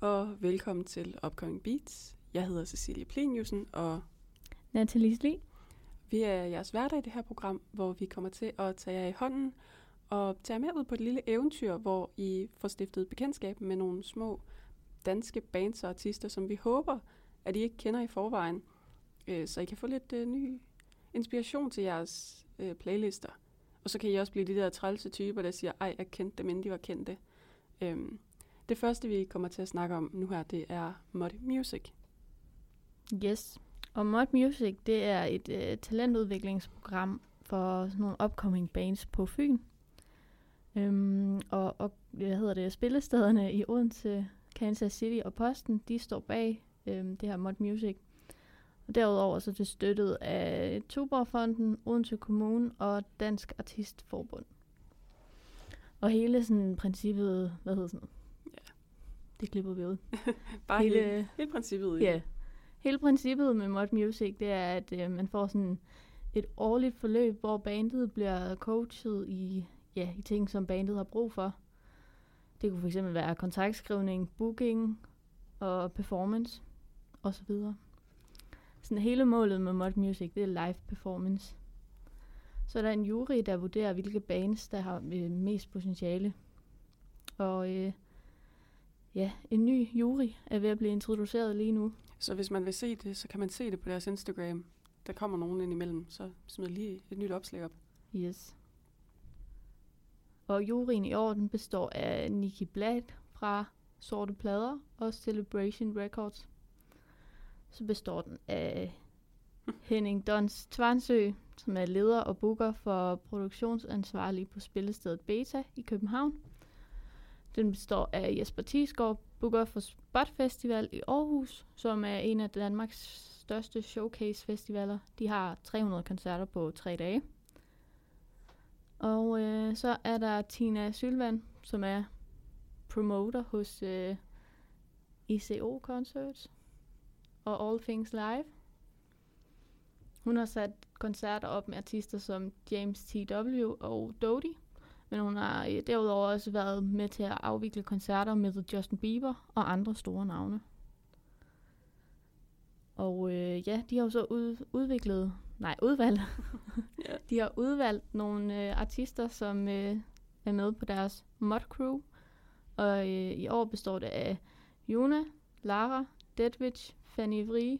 Og velkommen til Upcoming Beats. Jeg hedder Cecilie Pleniusen, og Nathalie Sli. vi er jeres hverdag i det her program, hvor vi kommer til at tage jer i hånden og tage jer med ud på et lille eventyr, hvor I får stiftet bekendtskab med nogle små danske bands og artister, som vi håber, at I ikke kender i forvejen, øh, så I kan få lidt øh, ny inspiration til jeres øh, playlister. Og så kan I også blive de der trælse typer, der siger, ej, jeg kendte dem, inden de var kendte. Øhm, det første, vi kommer til at snakke om nu her, det er Mod Music. Yes. Og Mod Music, det er et øh, talentudviklingsprogram for sådan nogle upcoming bands på Fyn. Øhm, og, og hvad hedder det, spillestederne i Odense, Kansas City og Posten, de står bag øhm, det her Mod Music. Og derudover så er det støttet af Tuborgfonden, Odense Kommune og Dansk Artistforbund. Og hele sådan princippet, hvad hedder sådan noget? Det klipper vi ud. Bare hele, hele, princippet. i Ja. Hele princippet med Mod Music, det er, at øh, man får sådan et årligt forløb, hvor bandet bliver coachet i, ja, i ting, som bandet har brug for. Det kunne fx være kontaktskrivning, booking og performance osv. Sådan hele målet med Mod Music, det er live performance. Så er der en jury, der vurderer, hvilke bands, der har øh, mest potentiale. Og øh, ja, en ny jury er ved at blive introduceret lige nu. Så hvis man vil se det, så kan man se det på deres Instagram. Der kommer nogen ind imellem, så smid lige et nyt opslag op. Yes. Og juryen i år, den består af Nicky Blad fra Sorte Plader og Celebration Records. Så består den af Henning Dons Tvansø, som er leder og booker for produktionsansvarlig på spillestedet Beta i København. Den består af Jesper Tisgaard, booker for Spot Festival i Aarhus, som er en af Danmarks største showcase-festivaler. De har 300 koncerter på tre dage. Og øh, så er der Tina Sylvan, som er promoter hos øh, ICO Concerts og All Things Live. Hun har sat koncerter op med artister som James T.W. og Dodie, men hun har øh, derudover også været med til at afvikle koncerter med Justin Bieber og andre store navne. Og øh, ja, de har jo så ud, udviklet, nej, udvalgt Ja. de har udvalgt nogle øh, artister, som øh, er med på deres mod crew. Og øh, i år består det af Juna, Lara, Deadwitch, Fanny Vrie,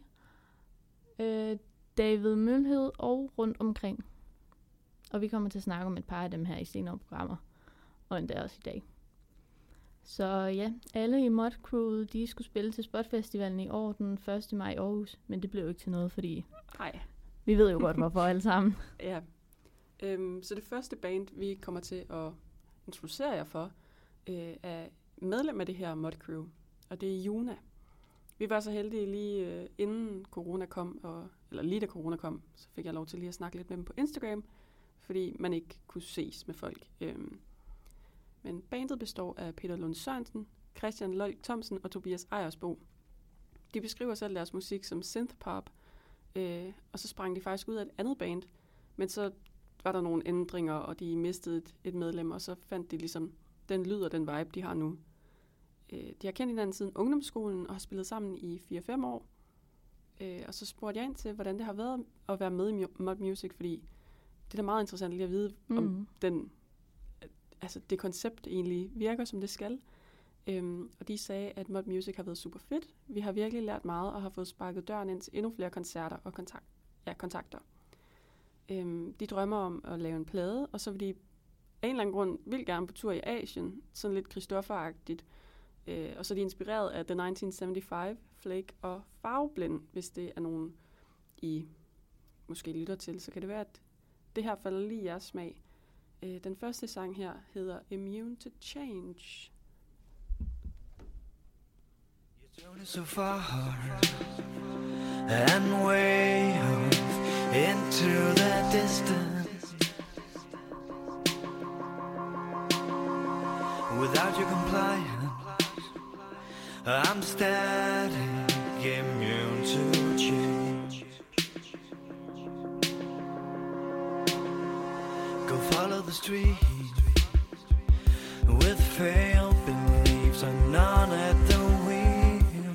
øh, David Mølhed og rundt omkring. Og vi kommer til at snakke om et par af dem her i senere programmer. Og endda også i dag. Så ja, alle i mod crewet, de skulle spille til Spotfestivalen i år den 1. maj i Aarhus. Men det blev jo ikke til noget, fordi Nej. vi ved jo godt, hvorfor alle sammen. Ja. Øhm, så det første band, vi kommer til at introducere jer for, øh, er medlem af det her Mod Crew, og det er Juna. Vi var så heldige lige øh, inden corona kom, og, eller lige da corona kom, så fik jeg lov til lige at snakke lidt med dem på Instagram, fordi man ikke kunne ses med folk. Øhm, men bandet består af Peter Lund Sørensen, Christian Lolk Thomsen og Tobias Ejersbo. De beskriver selv deres musik som synthpop, øh, og så sprang de faktisk ud af et andet band, men så var der nogle ændringer, og de mistede et, et medlem, og så fandt de ligesom den lyd og den vibe, de har nu. Øh, de har kendt hinanden siden ungdomsskolen og har spillet sammen i 4-5 år. Øh, og så spurgte jeg ind til, hvordan det har været at være med i Mod Music, fordi det er da meget interessant lige at vide, mm. om den, altså det koncept egentlig virker, som det skal. Øhm, og de sagde, at Mod Music har været super fedt. Vi har virkelig lært meget og har fået sparket døren ind til endnu flere koncerter og kontakt, ja, kontakter. Øhm, de drømmer om at lave en plade, og så vil de af en eller anden grund vil gerne på tur i Asien, sådan lidt Christoffer-agtigt. Øh, og så er de inspireret af The 1975, Flake og Farveblind, hvis det er nogen, I måske lytter til, så kan det være, at det her falder lige jeres smag. Øh, den første sang her hedder Immune to Change. So far and way off into the distance. Without your compliance, I'm static, immune to change. the street with failed beliefs and none at the wheel.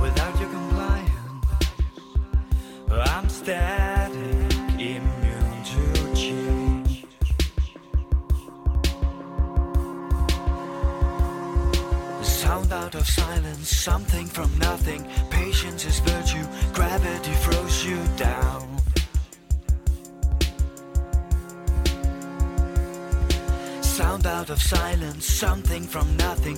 Without your compliance, I'm static, immune to change. The sound out of silence, something from something from nothing.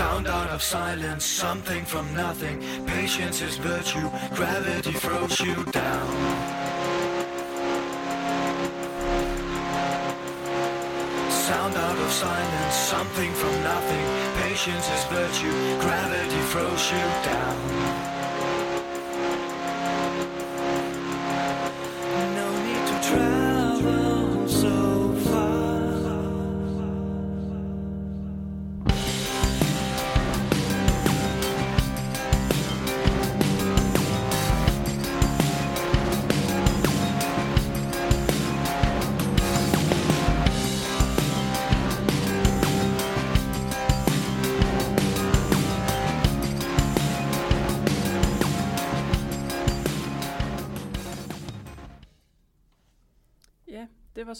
Sound out of silence, something from nothing. Patience is virtue, gravity throws you down. Sound out of silence, something from nothing. Patience is virtue, gravity throws you down.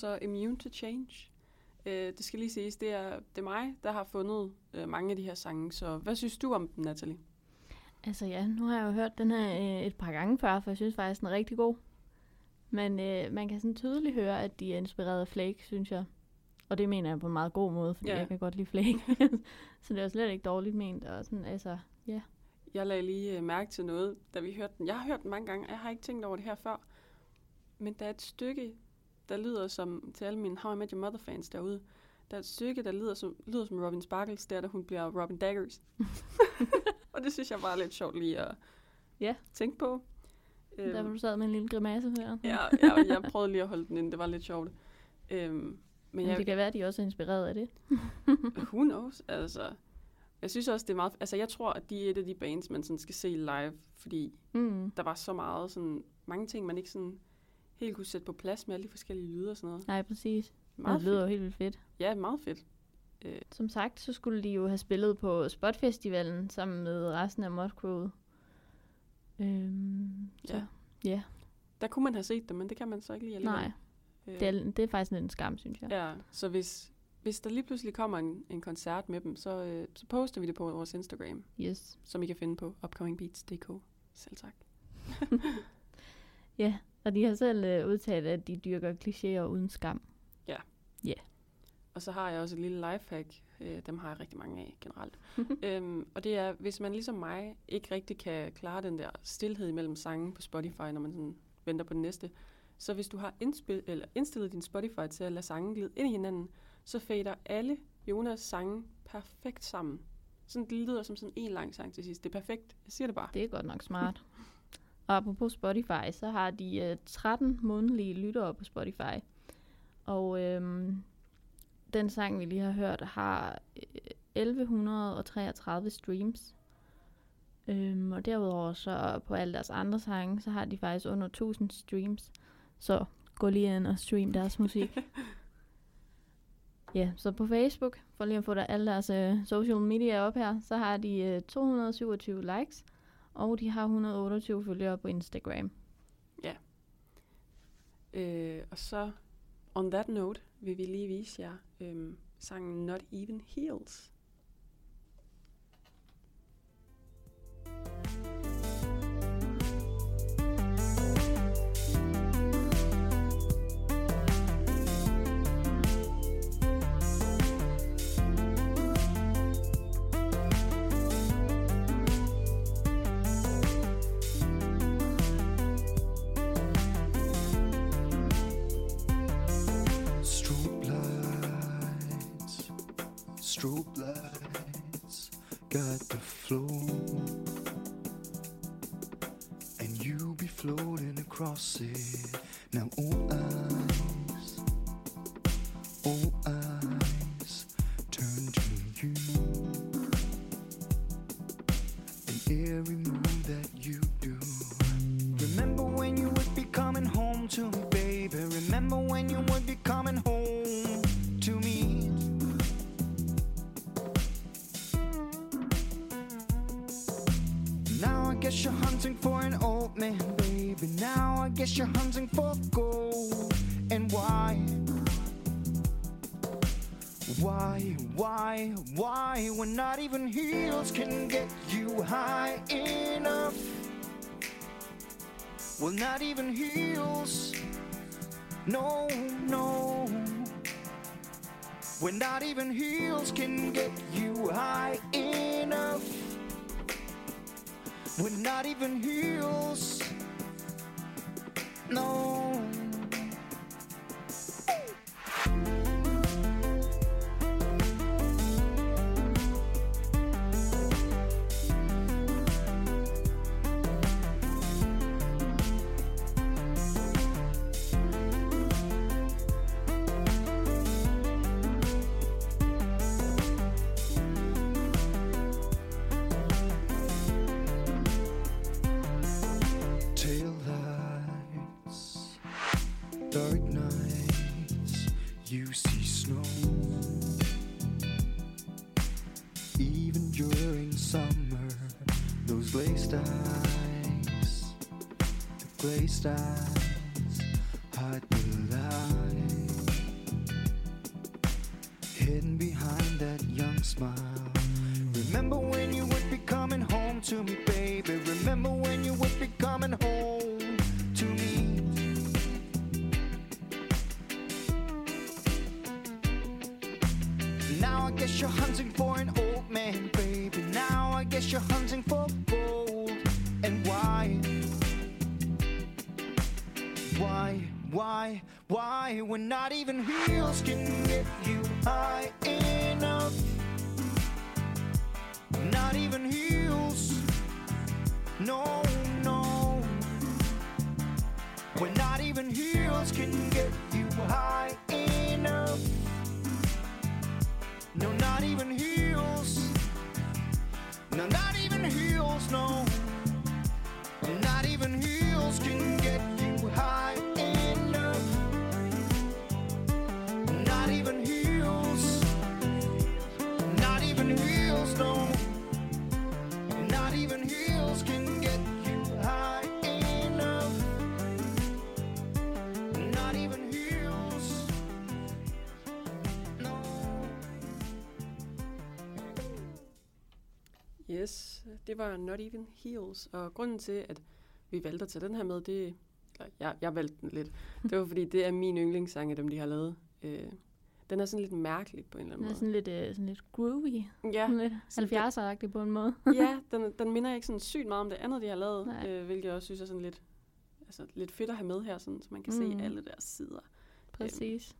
Så Immune to Change. Øh, det skal lige siges, det er, det er mig, der har fundet øh, mange af de her sange. Så hvad synes du om den, Natalie? Altså ja, nu har jeg jo hørt den her øh, et par gange før, for jeg synes faktisk, den er rigtig god. Men øh, man kan sådan tydeligt høre, at de er inspireret af Flake, synes jeg. Og det mener jeg på en meget god måde, fordi Ja. jeg kan godt lide Flake. så det er slet ikke dårligt ment. Og sådan, altså, ja. Jeg lagde lige øh, mærke til noget, da vi hørte den. Jeg har hørt den mange gange, og jeg har ikke tænkt over det her før. Men der er et stykke, der lyder som, til alle mine How I Met Your Mother fans derude, der er et stykke, der lyder som, lyder som Robin Sparkles, der da hun bliver Robin Daggers. og det synes jeg bare er lidt sjovt lige at Ja. tænke på. Øhm, Der hvor du sad med en lille grimasse her. ja, jeg, jeg prøvede lige at holde den inde, det var lidt sjovt. Øhm, men Men jeg, det kan være, at de også er inspireret af det. Who knows? Altså, jeg synes også, det er meget... Altså, jeg tror, at de er et af de bands, man sådan skal se live, fordi Mm. der var så meget sådan... Mange ting, man ikke sådan helt kunne sætte på plads med alle de forskellige lyde og sådan noget. Nej, præcis. Meget det lyder jo helt vildt fedt. Ja, meget fedt. Som sagt, så skulle de jo have spillet på Spotfestivalen sammen med resten af Modcrewet. Øhm, så, Ja. ja. Der kunne man have set dem, men det kan man så ikke lige alligevel. Nej, Øh, det er, det er faktisk lidt en skam, synes jeg. Ja, så hvis, hvis der lige pludselig kommer en, en koncert med dem, så, øh, så poster vi det på vores Instagram, Yes. som I kan finde på upcomingbeats.dk. Selv tak. Ja, og de har selv øh, udtalt, at de dyrker klichéer uden skam. Og så har jeg også et lille lifehack. Øh, dem har jeg rigtig mange af generelt. øhm, og det er, hvis man ligesom mig ikke rigtig kan klare den der stillhed imellem sange på Spotify, når man sådan venter på den næste, så hvis du har indspil, eller indstillet din Spotify til at lade sangen glide ind i hinanden, så fader alle Jonas sange perfekt sammen. Sådan det lyder som sådan en lang sang til sidst. Det er perfekt. Jeg siger det bare. Det er godt nok smart. og apropos Spotify, så har de øh, 13 månedlige lyttere på Spotify. Og øhm, den sang, vi lige har hørt, har øh, 1133 streams. Øhm, og derudover så på alle deres andre sange, så har de faktisk under 1000 streams. Så gå lige ind og stream deres musik. Ja, så på Facebook, for lige at få der alle deres øh, social media op her, så har de øh, 227 likes, og de har 128 følgere på Instagram. Ja. Øh, og så, on that note, vil vi lige vise jer øhm, sangen Not Even Heels. Lights, got the flow. And you be floating across it. Now all eyes, all eyes turn to you. And every move that you do. Remember when you would be coming home to me, baby. Remember when you would be coming home for an old man, baby. Now I guess you're hunting for gold. And why? Why, why, why, when not even heels can get you high enough? Well, not even heels. No, no. When not even heels can get you high enough. When not even heels. No. star. Heels can get you high enough? Not even heels. No, no. When not even heels can get you high enough. No, not even heels. No, not even heels, no. Not even heels can get det var Not Even Heels. Og grunden til, at vi valgte at tage den her med, det eller jeg, jeg valgte den lidt. Det var fordi, det er min yndlingssang af dem, de har lavet. Øh, den er sådan lidt mærkelig på en eller Den anden er sådan lidt, øh, sådan lidt groovy. Ja, Sådan lidt sådan 70'er-agtig på en måde. ja den, den minder ikke sådan sygt meget om det andet, de har lavet, Nej. øh, hvilket jeg også synes er sådan lidt, altså, lidt fedt at have med her, sådan, så man kan Mm. se alle deres sider. Præcis.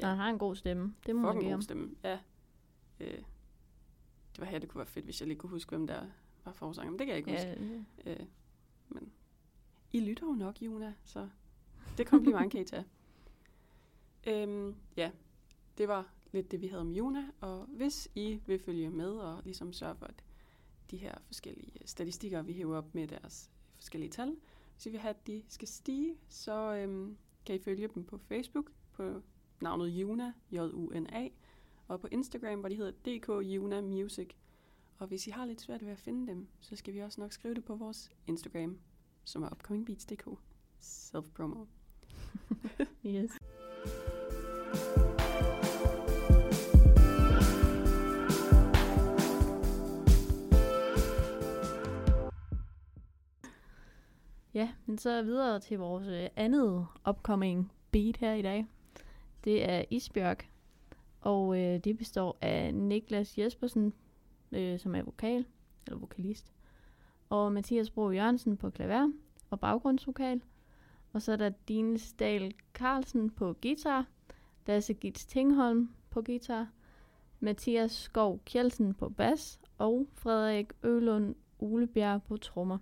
ja. Og han har en god stemme. Det må man Fucking give god stemme, ja. Øh, det var her, det kunne være fedt, hvis jeg lige kunne huske, hvem der var forsanger, men det kan jeg ikke huske. Ja, Øh, men I lytter jo nok, Juna, så det kompliment kan I tage. Øhm, ja, det var lidt det, vi havde om Juna, og hvis I vil følge med og ligesom sørge for, at de her forskellige statistikker, vi hæver op med deres forskellige tal. Hvis I vil have, at de skal stige, så øhm, kan I følge dem på Facebook på navnet Juna, J-U-N-A, og på Instagram, hvor de hedder DK Juna Music. Og hvis I har lidt svært ved at finde dem, så skal vi også nok skrive det på vores Instagram, som er upcomingbeats.dk. Self-promo. Yes. Ja, men så videre til vores øh, andet upcoming beat her i dag. Det er Isbjørg, og øh, det består af Niklas Jespersen, øh, som er vokal, eller vokalist, og Mathias Bro Jørgensen på klaver og baggrundsvokal. Og så er der Dine Stahl Carlsen på guitar, Lasse Gits Tingholm på guitar, Mathias Skov Kjeldsen på bas og Frederik Ølund Ulebjerg på trommer.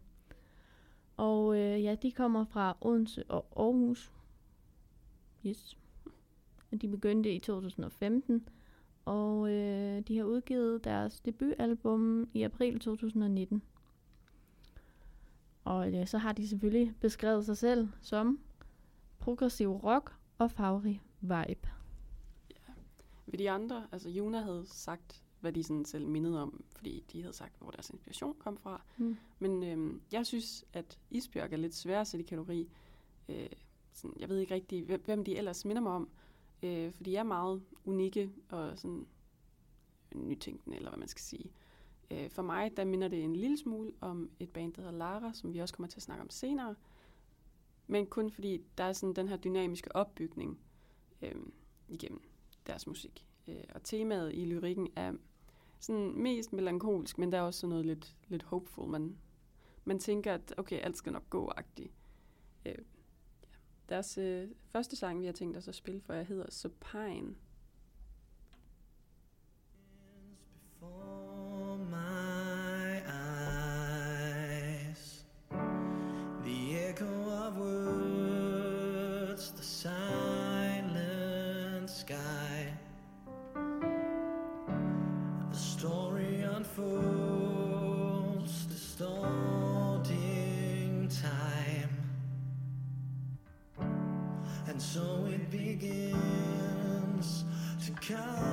Og øh, ja, de kommer fra Odense og Aarhus. Yes. Og de begyndte i 2015, og øh, de har udgivet deres debutalbum i april 2019. Og ja, så har de selvfølgelig beskrevet sig selv som progressiv rock og farverig vibe. Ved de andre, altså Juna havde sagt, hvad de sådan selv mindede om, fordi de havde sagt, hvor deres inspiration kom fra. Mm. Men øhm, jeg synes, at Isbjørg er lidt svær at sætte i kategori. Øh, sådan, jeg ved ikke rigtig, hvem de ellers minder mig om, øh, fordi jeg er meget unikke og sådan nytænkende, eller hvad man skal sige. Øh, for mig, der minder det en lille smule om et band, der hedder Lara, som vi også kommer til at snakke om senere. Men kun fordi der er sådan den her dynamiske opbygning øh, igennem deres musik. Øh, og temaet i lyrikken er sådan mest melankolsk, men der er også sådan noget lidt, lidt hopeful. Man, man tænker, at okay, alt skal nok gå-agtigt. Øh. Deres øh, første sang, vi har tænkt os at spille for jer, hedder Supine. Before come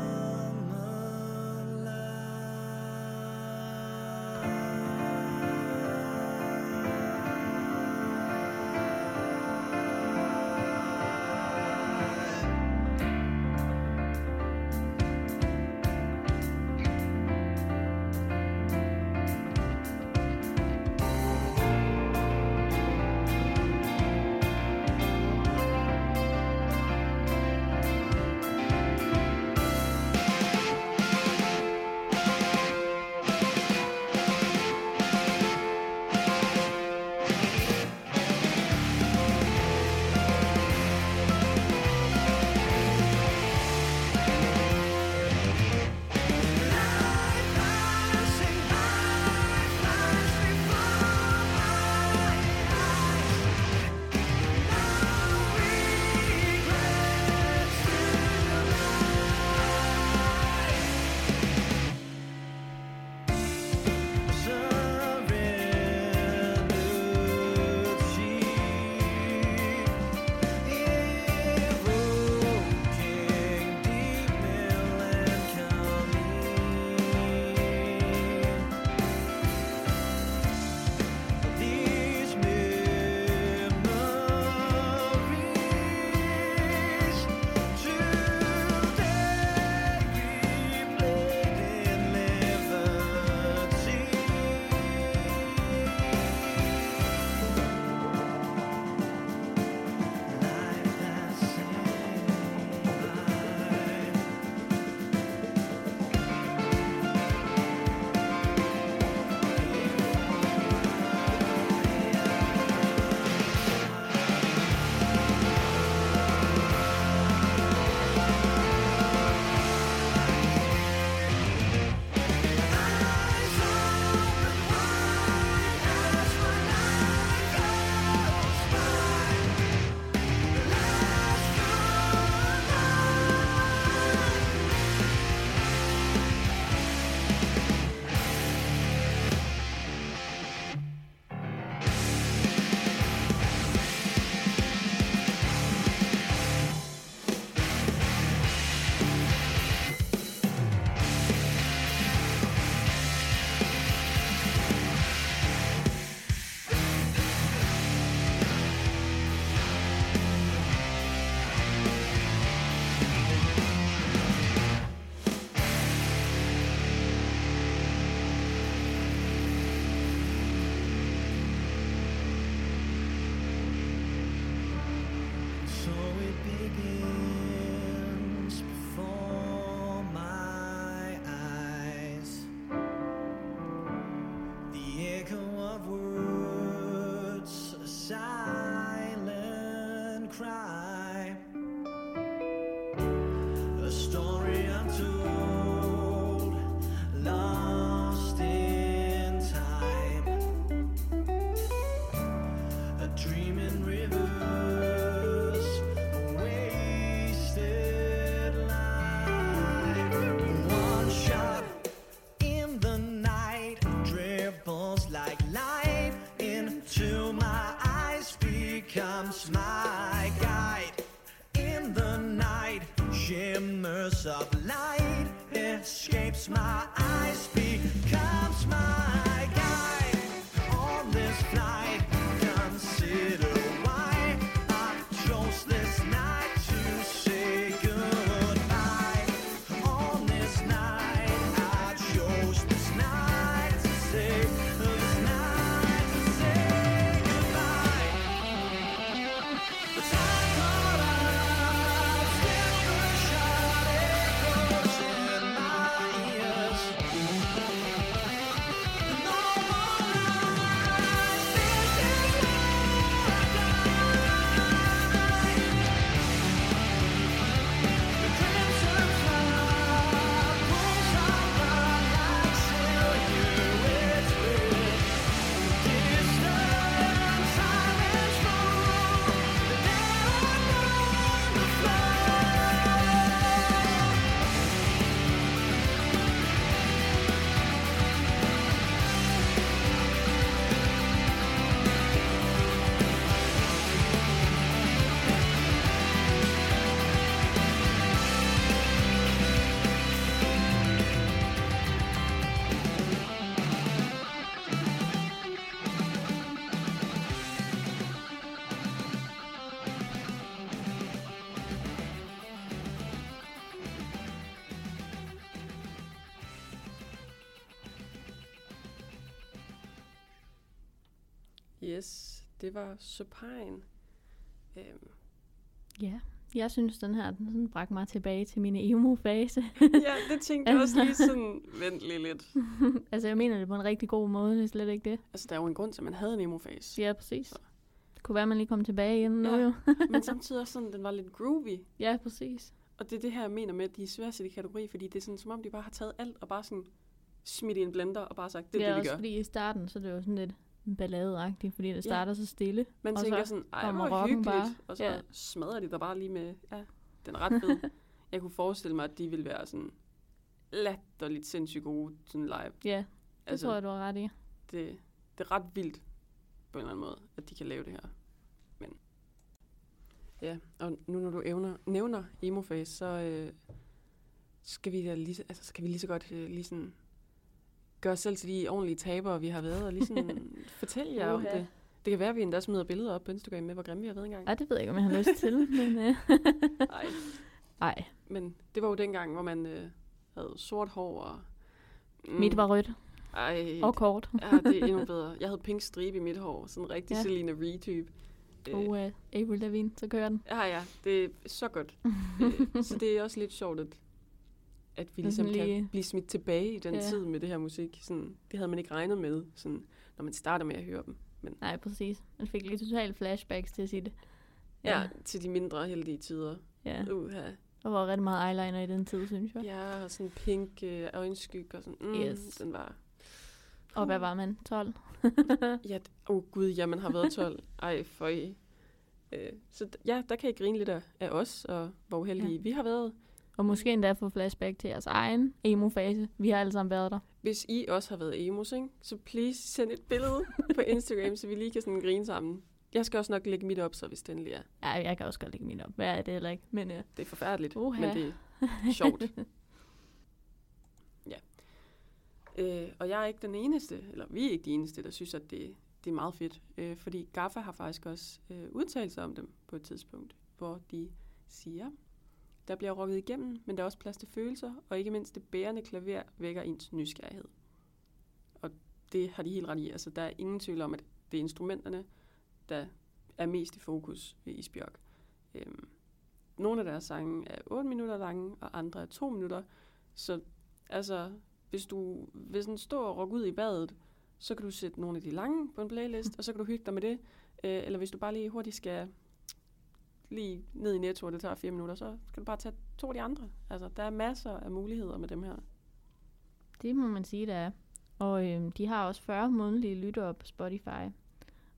Yes, det var Supine. Øhm, Ja, jeg synes, den her den sådan bragte mig tilbage til min emo-fase. ja, det tænkte jeg også lige sådan, vent lige lidt. altså, jeg mener det på en rigtig god måde, det er slet ikke det. Altså, der er jo en grund til, at man havde en emo-face. Ja, præcis. Det kunne være, at man lige kom tilbage igen nu Ja. jo. Men samtidig også sådan, den var lidt groovy. ja, præcis. Og det er det her, jeg mener med, at de er sætte i kategori, fordi det er sådan, som om de bare har taget alt og bare sådan smidt i en blender og bare sagt, det er ja, det, vi også gør. fordi i starten, så er det jo sådan lidt balladeagtigt, fordi det Ja. starter så stille. Man og tænker så sådan, ej, hvor hyggeligt. bare. Og så Ja. smadrer de der bare lige med, ja, den er ret fed. jeg kunne forestille mig, at de ville være sådan latterligt sindssygt gode sådan live. Ja, det Altså, tror jeg, du har ret i. det, det er ret vildt på en eller anden måde, at de kan lave det her. Men ja, og nu når du evner, nævner emoface, så øh, skal vi da lige, altså, skal vi lige så godt øh, lige sådan gøre os selv til de ordentlige tabere, vi har været, og lige sådan fortælle jer om det. Det kan være, at vi endda smider billeder op på Instagram med, hvor grimme vi har været engang. Ej, det ved jeg ikke, om jeg har lyst til, men... Øh, Ej, ej, men det var jo dengang, hvor man øh, havde sort hår og... Mm, mit var rødt Ej, og kort. ja, det er endnu bedre. Jeg havde pink stribe i mit hår, sådan en rigtig Ja. Selena Ree-type. Øh, Og uh, Avril Lavigne, så kører den. Ja, ja, det er så godt. øh, så det er også lidt sjovt, at, at vi ligesom sådan kan lige- blive smidt tilbage i den ja. tid med det her musik. Sådan, det havde man ikke regnet med, sådan, når man starter med at høre dem. Men Nej, præcis. Man fik lige totalt flashbacks til sit. ja, ja til de mindre heldige tider. ja. Uha. Der var rigtig meget eyeliner i den tid, synes jeg. Ja, og sådan pink øh, øjenskygge og sådan. Mm, Yes. Den var... Og hvad var man? 12? Ja, åh oh, gud, ja, man har været 12. Ej, for I. Øh, så ja, der kan I grine lidt af, af os, og hvor uheldige Ja. ja. vi har været. Og måske endda få flashback til jeres egen emo-fase. Vi har alle sammen været der. Hvis I også har været emos, ikke? så please send et billede på Instagram, så vi lige kan sådan grine sammen. Jeg skal også nok lægge mit op, så hvis det endelig er. Ja, jeg kan også godt lægge min op. Hvad er det heller ikke? Men uh, Det er forfærdeligt, Uha. men det er sjovt. ja. Øh, og jeg er ikke den eneste, eller vi er ikke de eneste, der synes, at det, det er meget fedt. Øh, fordi Gaffa har faktisk også øh, udtalt sig om dem på et tidspunkt, hvor de siger, der bliver rocket igennem, men der er også plads til følelser, og ikke mindst det bærende klaver vækker ens nysgerrighed. Og det har de helt ret i. Altså, der er ingen tvivl om, at det er instrumenterne, der er mest i fokus ved Isbjørk. Øhm, nogle af deres sange er 8 minutter lange, og andre er 2 minutter. Så altså, hvis du hvis en står og rokker ud i badet, så kan du sætte nogle af de lange på en playlist, og så kan du hygge dig med det. Øh, eller hvis du bare lige hurtigt skal lige ned i netto, og det tager fire minutter, så kan du bare tage to af de andre. Altså, der er masser af muligheder med dem her. det må man sige, der er. Og øh, de har også 40 månedlige lyttere på Spotify.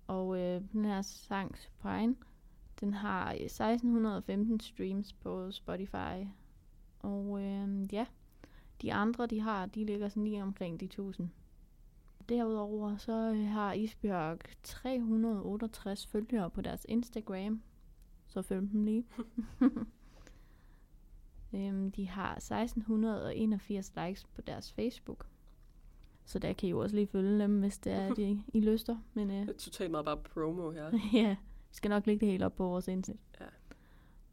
Og øh, den her sang, Pine, den har øh, 1615 streams på Spotify. Og øh, ja, de andre, de har, de ligger sådan lige omkring de 1000. Derudover så øh, har Isbjørg 368 følgere på deres Instagram. Så følg dem lige. Øhm, de har 1681 likes på deres Facebook. Så der kan I jo også lige følge dem, hvis det er, I, I lyster. Men øh, Det er totalt meget bare promo her. ja, vi skal nok lægge det helt op på vores internet. Ja.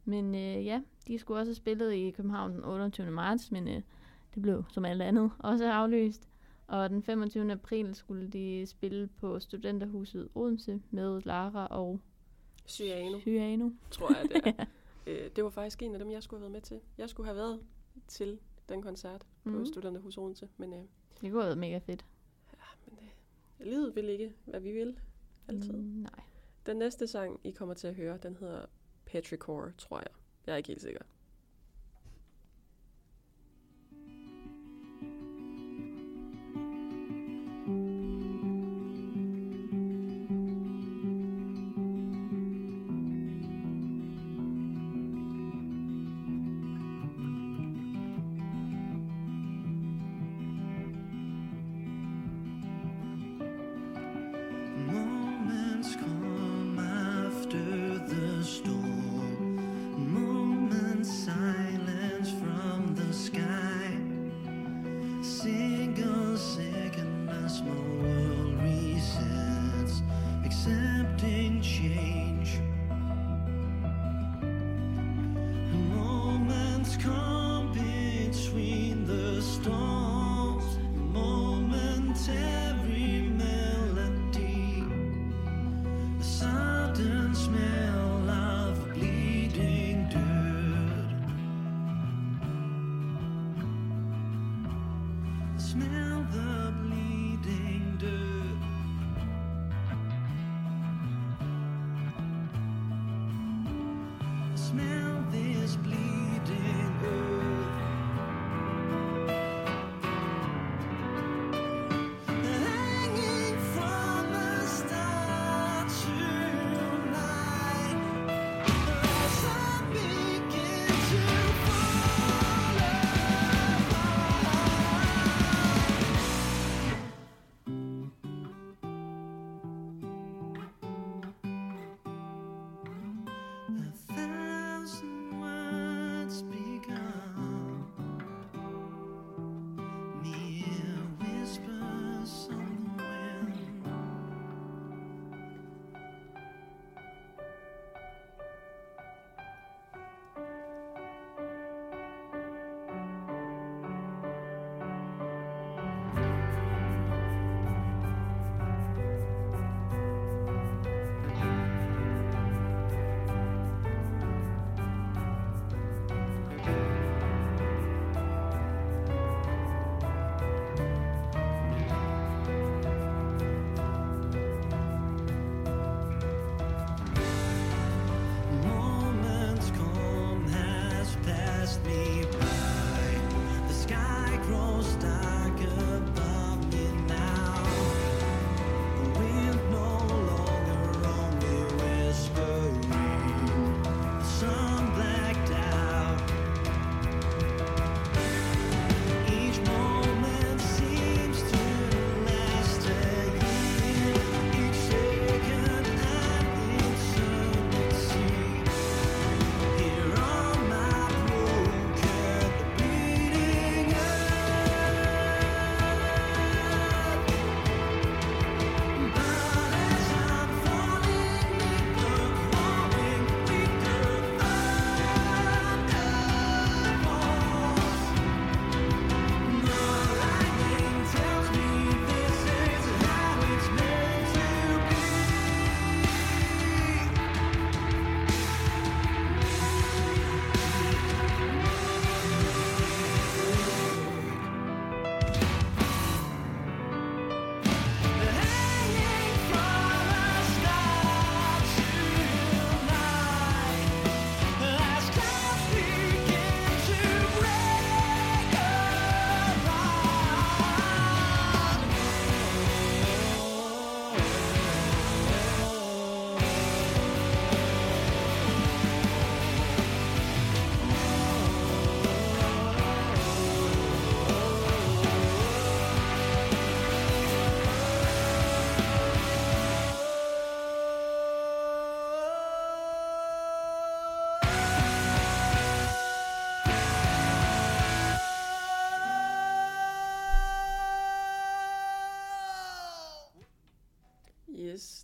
Men øh, ja, de skulle også have spillet i København den 28. marts, men øh, det blev som alt andet også aflyst. Og den 25. april skulle de spille på Studenterhuset Odense med Lara og Cyano, Cyano. tror jeg det er. øh, det var faktisk en af dem, jeg skulle have været med til. Jeg skulle have været til den koncert på Mhm. Studenterhus Odense, men, øh, Det kunne have været mega fedt. men øh, livet vil ikke, hvad vi vil. Altid. Mm, nej. Den næste sang, I kommer til at høre, den hedder Petrichor, tror jeg. Jeg er ikke helt sikker.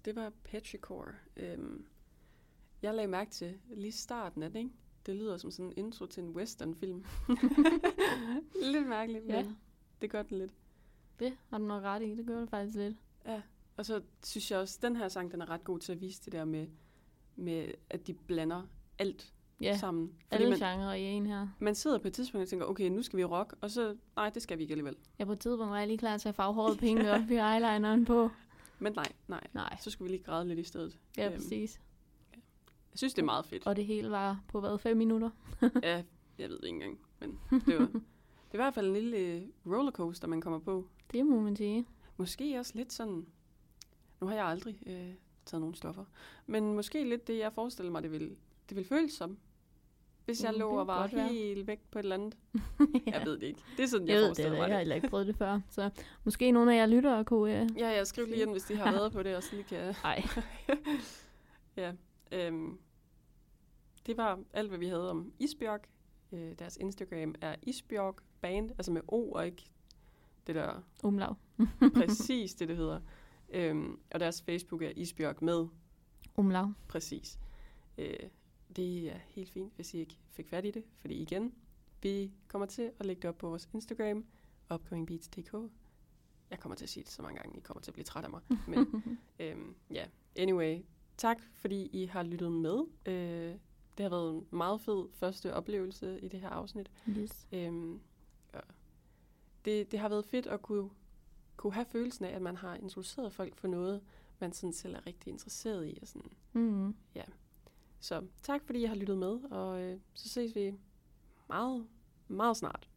Det var Petrichor. Øhm, jeg lagde mærke til lige starten af det, ikke? Det lyder som sådan en intro til en westernfilm. lidt mærkeligt, Ja. men det gør den lidt. Det har du nok ret i. Det gør det faktisk lidt. Og så synes jeg også, at den her sang, den er ret god til at vise det der med, med at de blander alt Ja, sammen. Fordi alle man, genrer i en her. man sidder på et tidspunkt og tænker, okay, nu skal vi rock, og så, nej, det skal vi ikke alligevel. Ja, på et tidspunkt var jeg lige klar til at farve håret og op i eyelineren på. Men nej, nej, Nej, så skulle vi lige græde lidt i stedet. ja, Øhm, præcis. Jeg synes, det er meget fedt. Og det hele var på hvad, fem minutter? Ja, jeg ved det ikke engang, men det var, det er i hvert fald en lille øh, rollercoaster, man kommer på. Det må man sige. Måske også lidt sådan, nu har jeg aldrig øh, taget nogen stoffer, men måske lidt det, jeg forestiller mig, det vil, det vil føles som, hvis jeg lå det og var godt være. helt væk på et eller andet. Jeg ved det ikke. Det er sådan, jeg, Jeg det, forestiller jeg mig har det. heller ikke prøvet det før. Så måske nogle af jer lyttere kunne... Øh... Ja, jeg skriver lige ind, hvis de har været på det, og så lige kan... Ej, ja, øhm, det var alt, hvad vi havde om Isbjørg. Øh, deres Instagram er Isbjørg Band, altså med O og ikke det der umlav. præcis det, det hedder. Øhm, og deres Facebook er Isbjørg med Umlav. præcis. Øh, det er helt fint, hvis I ikke fik fat i det, fordi igen, vi kommer til at lægge det op på vores Instagram, upcomingbeats.dk. Jeg kommer til at sige det så mange gange, I kommer til at blive træt af mig. Men øhm, ja, anyway, tak fordi I har lyttet med. Øh, det har været en meget fed første oplevelse i det her afsnit. yes. Øhm, og det, det har været fedt at kunne, kunne have følelsen af, at man har introduceret folk for noget, man sådan selv er rigtig interesseret i. Og sådan. Mm. Så tak fordi I har lyttet med, og øh, så ses vi meget, meget snart.